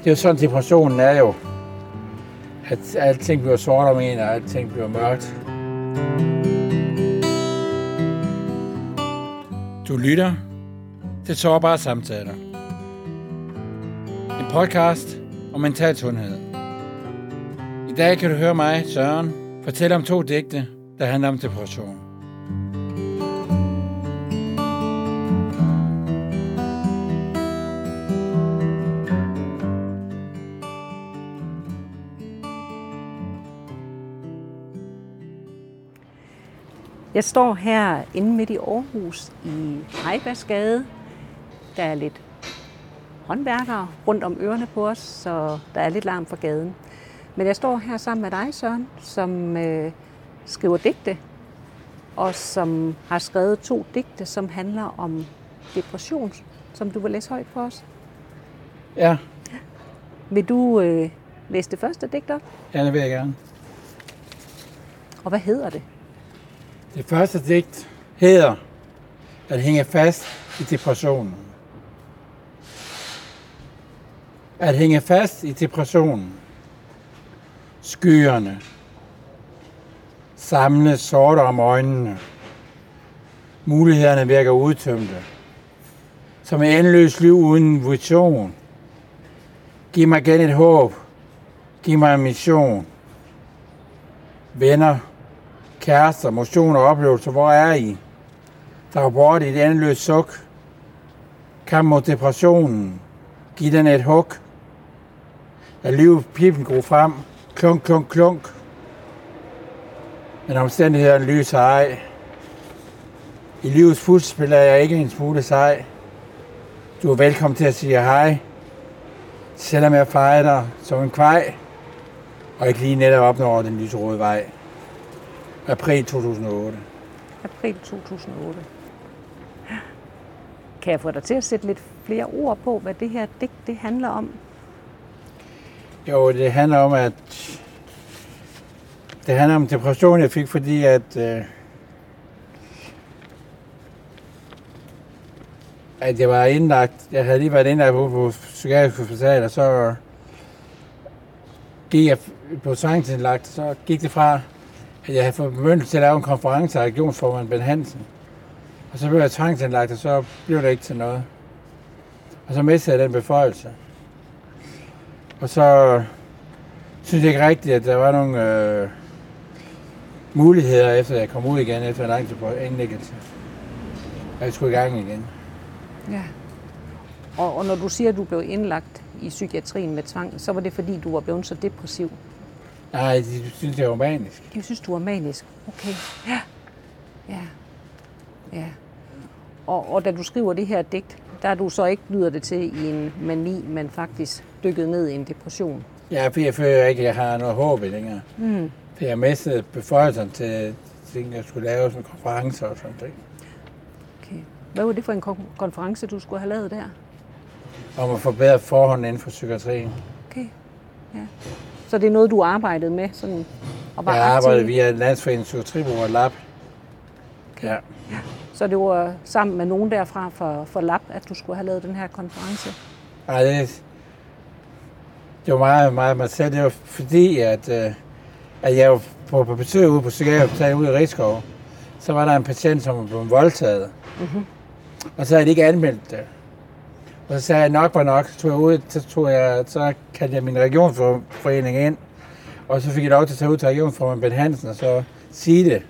Det er jo sådan, depressionen er jo. At alting bliver sort om en, og alting bliver mørkt. Du lytter til Sårbare Samtaler. En podcast om mental sundhed. I dag kan du høre mig, Søren, fortælle om to digte, der handler om depression. Jeg står her inde midt i Aarhus i Ejbasgade. Der er lidt håndværkere rundt om ørerne på os, så der er lidt larm fra gaden. Men jeg står her sammen med dig, Søren, som øh, skriver digte, og som har skrevet to digte, som handler om depression, som du vil læse højt for os. Ja, Vil du øh, læse det første digt op? ja det vil jeg gerne. Og hvad hedder det? Det første digt hedder At hænge fast i depressionen. At hænge fast i depressionen. Skyerne. Samle sorte om øjnene. Mulighederne virker udtømte. Som en endeløs liv uden vision. Giv mig igen et håb. Giv mig en mission. Venner, kærester, motion og oplevelser, hvor er I? Der er bort i et endeløst suk. Kamp mod depressionen. Giv den et hug. Lad livet pipen gro frem. Klunk, klunk, klunk. Men omstændighederne lyser ej. I livets fuldspil er jeg ikke en smule sej. Du er velkommen til at sige hej. Selvom jeg fejrer dig som en kvej. Og ikke lige netop opnår den lyserøde vej. April 2008. April 2008. Kan jeg få dig til at sætte lidt flere ord på, hvad det her digt det handler om? Jo, det handler om, at det handler om depression, jeg fik, fordi at, øh, at jeg var indlagt. Jeg havde lige været indlagt på, på psykiatrisk hospital, og så gik jeg på tvangsindlagt, så gik det fra, jeg havde fået bemyndelse til at lave en konference af regionsformand Ben Hansen. Og så blev jeg tvangsindlagt, og så blev det ikke til noget. Og så mistede jeg den beføjelse. Og så synes jeg ikke rigtigt, at der var nogle øh, muligheder, efter jeg kom ud igen, efter en lang tid på indlæggelse. Og jeg skulle i gang igen. Ja. Og, og når du siger, at du blev indlagt i psykiatrien med tvang, så var det fordi, du var blevet så depressiv. Nej, de synes, jeg var manisk. De synes, du var manisk. Okay. Ja. Ja. Ja. Og, og da du skriver det her digt, der er du så ikke, lyder det til, i en mani, men faktisk dykket ned i en depression. Ja, for jeg føler ikke, at jeg har noget håb længere. Mm. For jeg mistede beføjelserne til ting, jeg skulle lave sådan en konference og sådan noget. Okay. Hvad var det for en kon- konference, du skulle have lavet der? Om at forbedre forholdene inden for psykiatrien. Okay. Ja. Så det er noget, du arbejdede med? Sådan, og var Jeg aktiv arbejdede i? via Landsforeningen Psykiatribrug og LAB. Ja. Så det var sammen med nogen derfra for, for LAB, at du skulle have lavet den her konference? Ej, det, det var meget, meget mig selv. Det var fordi, at, øh, at jeg var på, på besøg ude på Psykiaterhospitalet ude i Rigskov. Så var der en patient, som var blevet voldtaget. Mhm. Og så havde de ikke anmeldt det. Og så sagde jeg, nok var nok. Så tog jeg ud, så, tog jeg, så kaldte jeg min regionsforening ind. Og så fik jeg lov til at tage ud til regionsformand Ben Hansen og så sige det.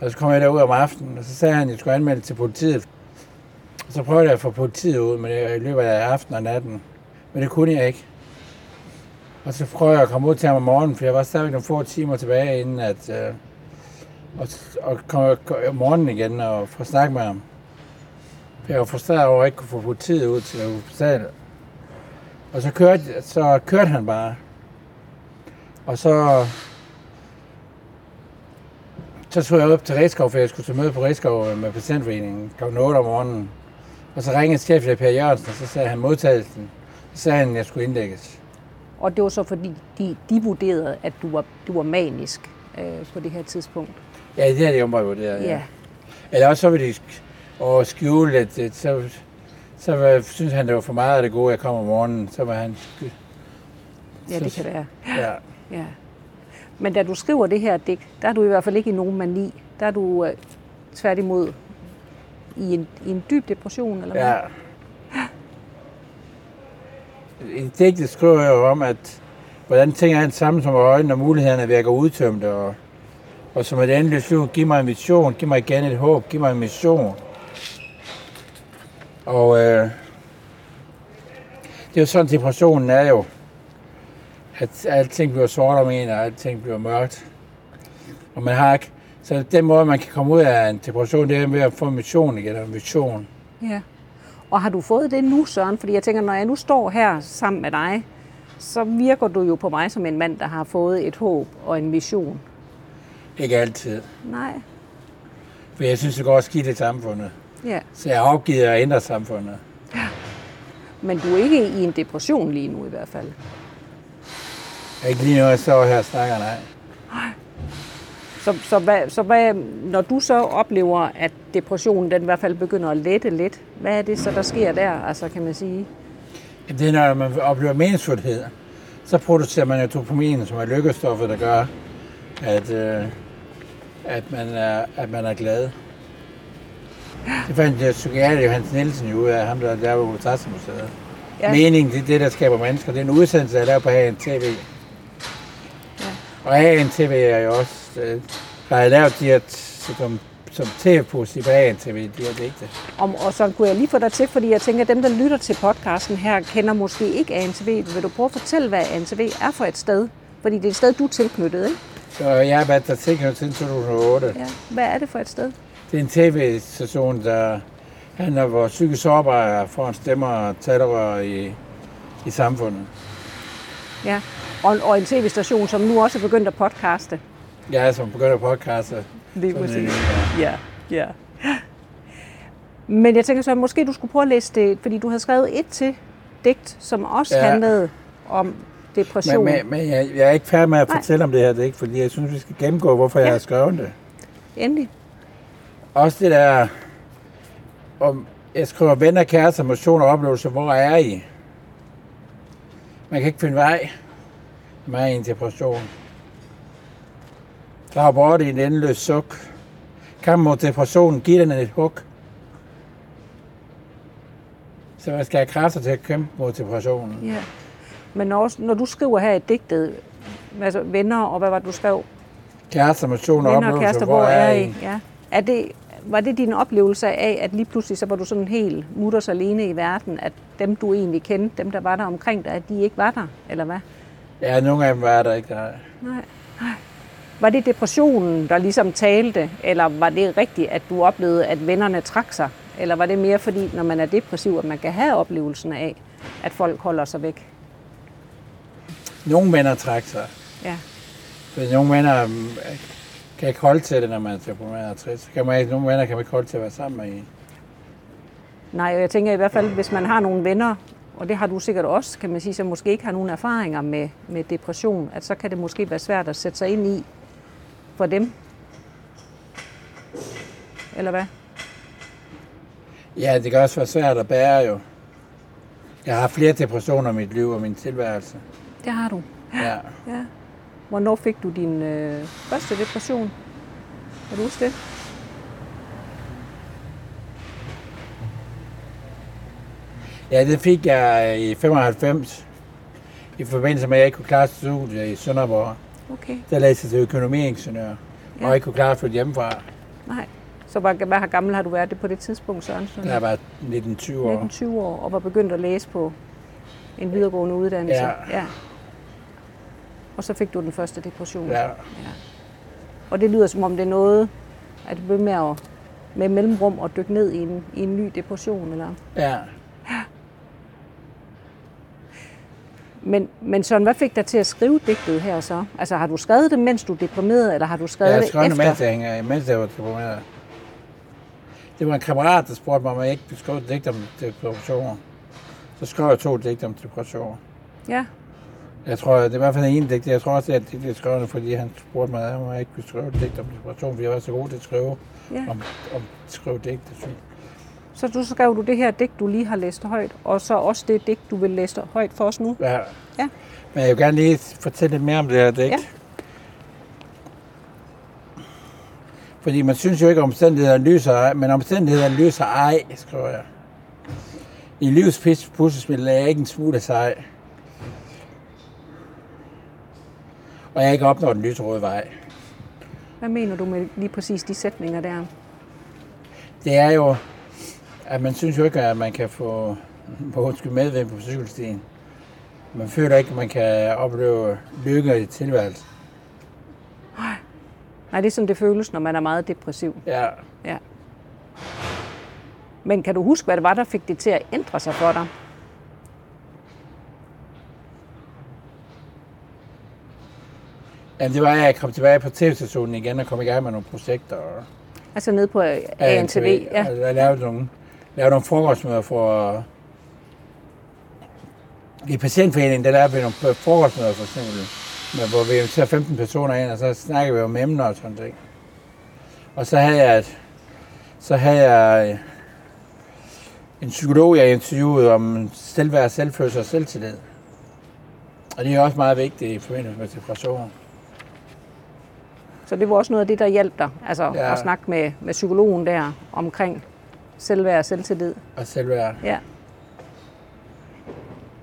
Og så kom jeg derud om aftenen, og så sagde han, at jeg skulle anmelde til politiet. Og så prøvede jeg at få politiet ud, men i løbet af aftenen og natten. Men det kunne jeg ikke. Og så prøvede jeg at komme ud til ham om morgenen, for jeg var stadigvæk nogle få timer tilbage, inden at... Øh, og, og kom om morgenen igen og få snakket med ham. Jeg var frustreret over, at jeg ikke kunne få politiet ud til hospitalet. Og så kørte, så kørte han bare. Og så, så tog jeg op til Redskov, for jeg skulle til møde på Redskov med patientforeningen kl. 8 om morgenen. Og så ringede chefen Per Jørgensen, og så sagde han modtagelsen. Så sagde han, at jeg skulle indlægges. Og det var så fordi, de, de vurderede, at du var, du var manisk øh, på det her tidspunkt. Ja, det er det jo vurderet, Ja. ja. Eller også så vil de og skjule, at, at så, så var, synes han, det var for meget af det gode, jeg kom om morgenen. Så var han... Ja, det kan være. Ja. Ja. Men da du skriver det her digt, der er du i hvert fald ikke i nogen mani. Der er du øh, tværtimod i en, i en dyb depression, eller hvad? Ja. I digtet skriver jeg om, at hvordan ting er sammen som øjnene og mulighederne virker udtømte, og, og som et endeligt liv, giv mig en mission, giv mig igen et håb, giv mig en mission. Og øh, det er jo sådan, depressionen er jo, at alting bliver sort om en, og alting bliver mørkt. Og man har ikke, så den måde, man kan komme ud af en depression, det er ved at få en mission igen, en vision. Ja. Og har du fået det nu, Søren? Fordi jeg tænker, når jeg nu står her sammen med dig, så virker du jo på mig som en mand, der har fået et håb og en mission. Ikke altid. Nej. For jeg synes, det går skidt i samfundet. Ja. Så jeg har opgivet at ændre samfundet. Men du er ikke i en depression lige nu i hvert fald. Ikke lige når jeg står her og snakker, nej. Så, så, hvad, så hvad, når du så oplever, at depressionen den i hvert fald begynder at lette lidt, hvad er det så, der sker der, altså kan man sige? Det er, når man oplever meningsfuldhed. Så producerer man jo dopamin, som er lykkestoffet, der gør, at, øh, at, man, er, at man er glad. Det fandt jeg psykiater Johannes Nielsen jo ud af, ham der der var på Tassemuseet. Ja. Meningen, det er det, der skaber mennesker. Det er en udsendelse, jeg laver på TV. Ja. Og TV er jo også... Øh, har jeg lavet de her som, som tv-positiv på AN TV, de her digte. Om, og så kunne jeg lige få dig til, fordi jeg tænker, at dem, der lytter til podcasten her, kender måske ikke ANTV. Vil du prøve at fortælle, hvad ANTV er for et sted? Fordi det er et sted, du er tilknyttet, ikke? Så jeg har været der tilknyttet siden 2008. Ja. Hvad er det for et sted? Det er en tv-station, der handler om, hvor psykisk sårbare får en stemmer og talerør i, i samfundet. Ja. Og, og en tv-station, som nu også er begyndt at podcaste. Er som begynder at podcaste. Lige præcis. Ja, ja. Men jeg tænker så, at måske du skulle prøve at læse det, fordi du havde skrevet et til digt, som også ja. Ja. handlede om depression. Men, men, men jeg, jeg er ikke færdig med at Nej. fortælle om det her digt, fordi jeg synes, vi skal gennemgå, hvorfor ja. jeg har skrevet det. Endelig. Også det der, om jeg skriver venner, kærester, motion og oplevelser, hvor er I? Man kan ikke finde vej, man er i en depression. Der har bort i en endeløs suk. Kampen mod depressionen, giv den et hug. Så man skal have kræfter til at kæmpe mod depressionen. Ja. Men også, når du skriver her i digtet, altså venner, og hvad var det, du skrev? Kærester, motion og oplevelser, kærester, hvor er I? Ja. Er det, var det din oplevelse af, at lige pludselig så var du sådan helt mutters alene i verden, at dem, du egentlig kendte, dem, der var der omkring dig, at de ikke var der, eller hvad? Ja, nogle af dem var der ikke. Nej. Nej. Nej. Var det depressionen, der ligesom talte, eller var det rigtigt, at du oplevede, at vennerne trak sig? Eller var det mere fordi, når man er depressiv, at man kan have oplevelsen af, at folk holder sig væk? Nogle venner træk sig. Ja. For nogle venner kan ikke holde til det, når man er og trist. Så Kan man ikke, nogle venner kan man ikke holde til at være sammen med en. Nej, og jeg tænker i hvert fald, hvis man har nogle venner, og det har du sikkert også, kan man sige, som måske ikke har nogen erfaringer med, med depression, at så kan det måske være svært at sætte sig ind i for dem. Eller hvad? Ja, det kan også være svært at bære jo. Jeg har flere depressioner i mit liv og min tilværelse. Det har du. Ja. Ja. Hvornår fik du din øh, første depression? Kan du huske det? ja, det fik jeg i 95 i forbindelse med, at jeg ikke kunne klare studiet i Sønderborg. Okay. Der læste jeg til økonomiingeniør, Ja. og ikke kunne klare at flytte hjemmefra. Nej. Så hvor, hvad gammel har du været det på det tidspunkt, Sørensen? Da jeg var 19-20 år. 19-20 år, og var begyndt at læse på en videregående uddannelse. Ja. ja. Og så fik du den første depression. Ja. Og det lyder som om det er noget, at du bliver med, at, med mellemrum og dykke ned i en, i en ny depression. Eller? ja. Men, men Søren, hvad fik dig til at skrive digtet her så? Altså har du skrevet det, mens du er deprimeret, eller har du skrevet Jeg det skrev det, efter? mens jeg, hænger, mens jeg var deprimeret. Det var en kammerat, der spurgte mig, om jeg ikke skrive et digt om depressioner. Så skrev jeg to digte om depressioner. Ja, Jeg tror, det er i hvert fald en digt. Jeg tror også, at det er skrevet, fordi han spurgte mig, om jeg ikke ville skrive et digt om depression, fordi jeg var så god til at skrive ja. om, om at skrive digte. Så du skrev du det her digt, du lige har læst højt, og så også det digt, du vil læse højt for os nu. Ja. Ja. Men jeg vil gerne lige fortælle lidt mere om det her digt. Ja. Fordi man synes jo ikke, at omstændighederne lyser ej, men omstændighederne lyser ej, skriver jeg. I livs puslespil er jeg ikke en smule sej. Og jeg ikke opnået den lyserøde vej. Hvad mener du med lige præcis de sætninger der? Det er jo, at man synes jo ikke, at man kan få på undskyld medvind på cykelstien. Man føler ikke, at man kan opleve lykke i tilværelsen. Nej, det er sådan, det føles, når man er meget depressiv. Ja, Ja. Men kan du huske, hvad det var, der fik det til at ændre sig for dig? Jamen, det var, at jeg kom tilbage på tv-stationen igen og kom i gang med nogle projekter. Og Altså nede på ANTV? Ja. Og jeg lavede nogle, lavede nogle frokostmøder for... I patientforeningen, der lavede vi nogle frokostmøder for eksempel, med, hvor vi inviterer 15 personer ind, og så snakker vi om emner og sådan ting. Og så havde jeg, et, så havde jeg øh, en psykolog, jeg interviewede om selvværd, selvfølelse og selvtillid. Og det er også meget vigtigt i forbindelse med depression. Så det var også noget af det, der hjalp dig, altså ja. Ja. at snakke med, med psykologen der omkring selvværd og selvtillid. Og selvværd. Ja.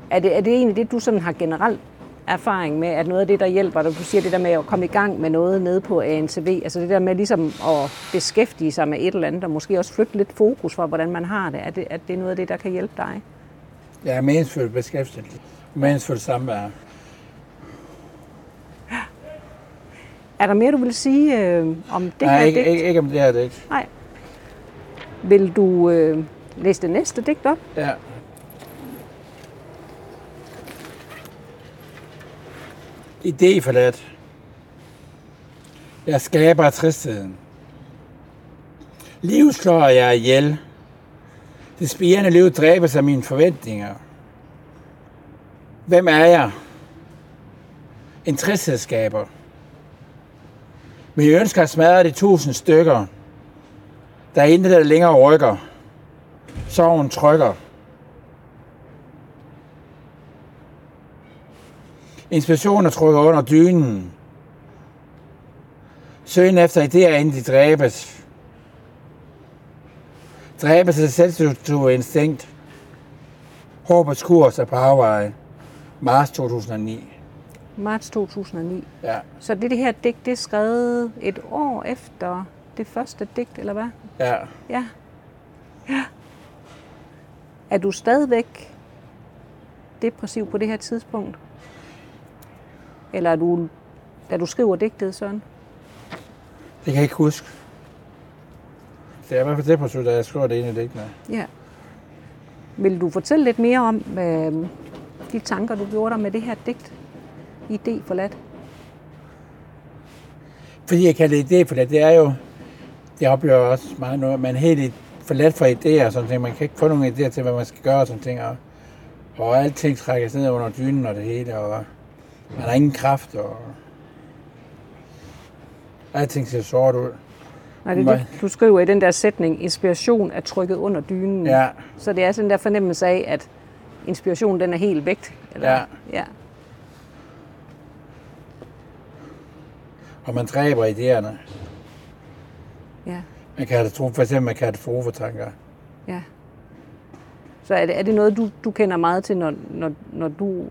Er det, er det egentlig det, du sådan har generelt erfaring med, at noget af det, der hjælper dig, du siger det der med at komme i gang med noget nede på ANTV, altså det der med ligesom at beskæftige sig med et eller andet, og måske også flytte lidt fokus for, hvordan man har det, er det, er det noget af det, der kan hjælpe dig? Jeg er meningsfuldt beskæftiget. Meningsfuldt samvær. Er der mere, du vil sige øh, om det Nej, her ikke, digt? ikke, ikke om det her digt. Nej. Vil du øh, læse det næste digt op? Ja. Idé forladt. Jeg skaber tristheden. Liv slår jeg ihjel. Det spirende liv dræbes af mine forventninger. Hvem er jeg? En tristhedsskaber. Mine ønsker at smadret de tusind stykker. Der er intet, der længere rykker. Sorgen trykker. Inspirationer trykker under dynen. Søgen efter idéer, inden de dræbes. Dræbes af selvstruktur instinkt. Håbets kurs er på afveje. Marts 2009. Marts 2009. Ja, Så det, det her digt, det er skrevet et år efter det første digt, eller hvad? ja. Ja. Ja. Er du stadigvæk depressiv på det her tidspunkt? Eller er du, da du skriver digtet, Søren? Det kan jeg ikke huske. Det er i hvert fald depressivt, da jeg skriver det ene digtene. Ja. Vil du fortælle lidt mere om øh, de tanker, du gjorde dig med det her digt? Idé forladt. Fordi jeg kalder det idé for det, er jo, det oplever jeg også meget nu, man er helt forladt fra idéer og sådan ting. Man kan ikke få nogle idéer til, hvad man skal gøre og sådan ting. Og, og alting trækkes ned under dynen og det hele, og man har ingen kraft, og alting ser sort ud. Nej, det er det, du skriver i den der sætning, inspiration er trykket under dynen. Ja, Så det er sådan der fornemmelse af, at inspirationen den er helt væk. Eller? Ja. ja. Og man dræber idéerne. Ja. Man kan have det, for eksempel med katastrofetanker. Ja. Så er det, er det noget, du, du kender meget til, når, når, når du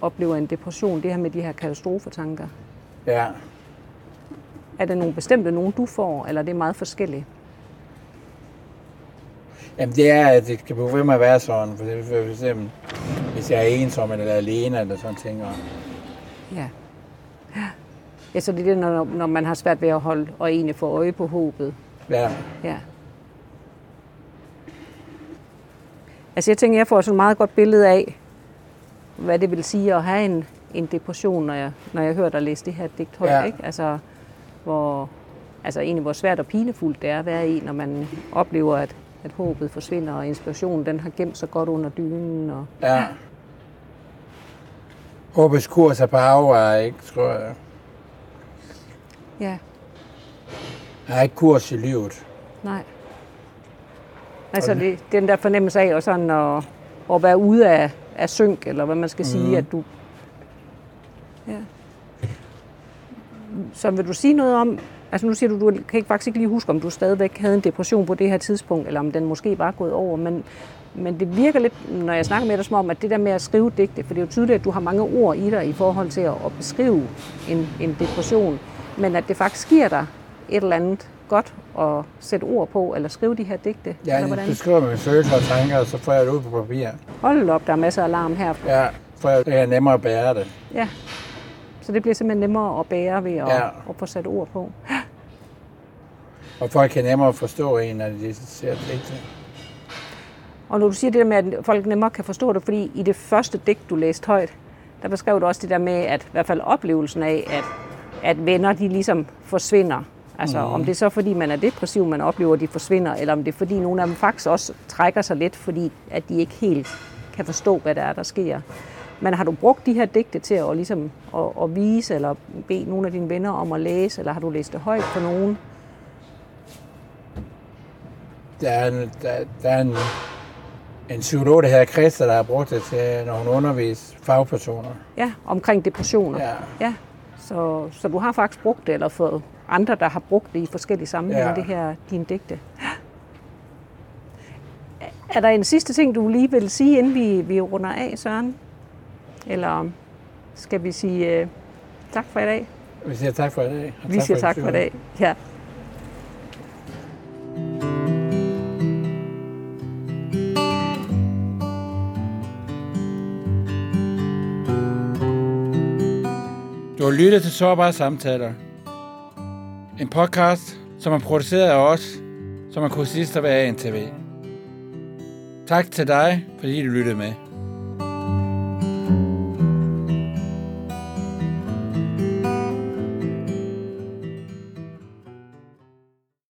oplever en depression, det her med de her katastrofetanker? Ja. Er det nogle bestemte nogen, du får, eller er det meget forskelligt? Jamen det er, at det kan blive ved med at være sådan. For eksempel hvis jeg er ensom eller alene eller sådan ting. Og, Ja. Ja, ja så det er det, når, når man har svært ved at holde og egentlig få øje på håbet. ja. Ja. Altså jeg tænker, jeg får sådan et meget godt billede af, hvad det vil sige at have en, en depression, når jeg, når jeg hører dig læse det her digt højt. Ja. Ikke? Altså, hvor, altså egentlig, hvor svært og pinefuldt det er at være i, når man oplever, at, at håbet forsvinder, og inspirationen den har gemt sig godt under dynen. Og, Ja. Håbets kurs er på afveje, ikke, tror jeg. Ja, Jeg har ikke kurs i livet. nej. Altså det, den der fornemmelse af at, sådan at, at være ude af, af synk, eller hvad man skal mm. sige, at du... Ja. Så vil du sige noget om, altså nu siger du, du kan ikke faktisk ikke lige huske, om du stadigvæk havde en depression på det her tidspunkt, eller om den måske bare gået over, men, men det virker lidt, når jeg snakker med dig, som om, at det der med at skrive digte, for det er jo tydeligt, at du har mange ord i dig i forhold til at, at beskrive en, en depression, men at det faktisk giver dig et eller andet godt at sætte ord på, eller skrive de her digte? Ja, eller jeg beskriver mine følelser og tanker, og så får jeg det ud på papir. Hold op, der er masser af larm her. Ja, for det er nemmere at bære det. Ja, så det bliver simpelthen nemmere at bære ved at, ja. at få sat ord på. Og folk kan nemmere forstå en, når de ser digte. Og når du siger det der med, at folk nemmere kan forstå det, fordi i det første digt, du læste højt, der beskrev du også det der med, at i hvert fald oplevelsen af, at, at venner de ligesom forsvinder. Altså mm. om det er så fordi, man er depressiv, man oplever, at de forsvinder, eller om det er fordi, nogle af dem faktisk også trækker sig lidt, fordi at de ikke helt kan forstå, hvad der er, der sker. Men har du brugt de her digte til at, ligesom, at, at vise, eller bede nogle af dine venner om at læse, eller har du læst det højt for nogen? Der er, en, der, der er en, en psykolog, der hedder Christa, der har brugt det til, når hun underviser fagpersoner. Ja, omkring depressioner. Ja. ja. Så, så du har faktisk brugt det, eller fået andre, der har brugt det i forskellige sammenhænge, ja. det her, dine digte. Er der en sidste ting, du lige vil sige, inden vi, vi runder af, Søren? Eller skal vi sige uh, tak for i dag? Vi siger tak for i dag. Vi siger tak for i dag, ja. Du har lyttet til Sårbare Samtaler. En podcast, som er produceret af os, som er kursister ved ANTV. Tak til dig, fordi du lyttede med.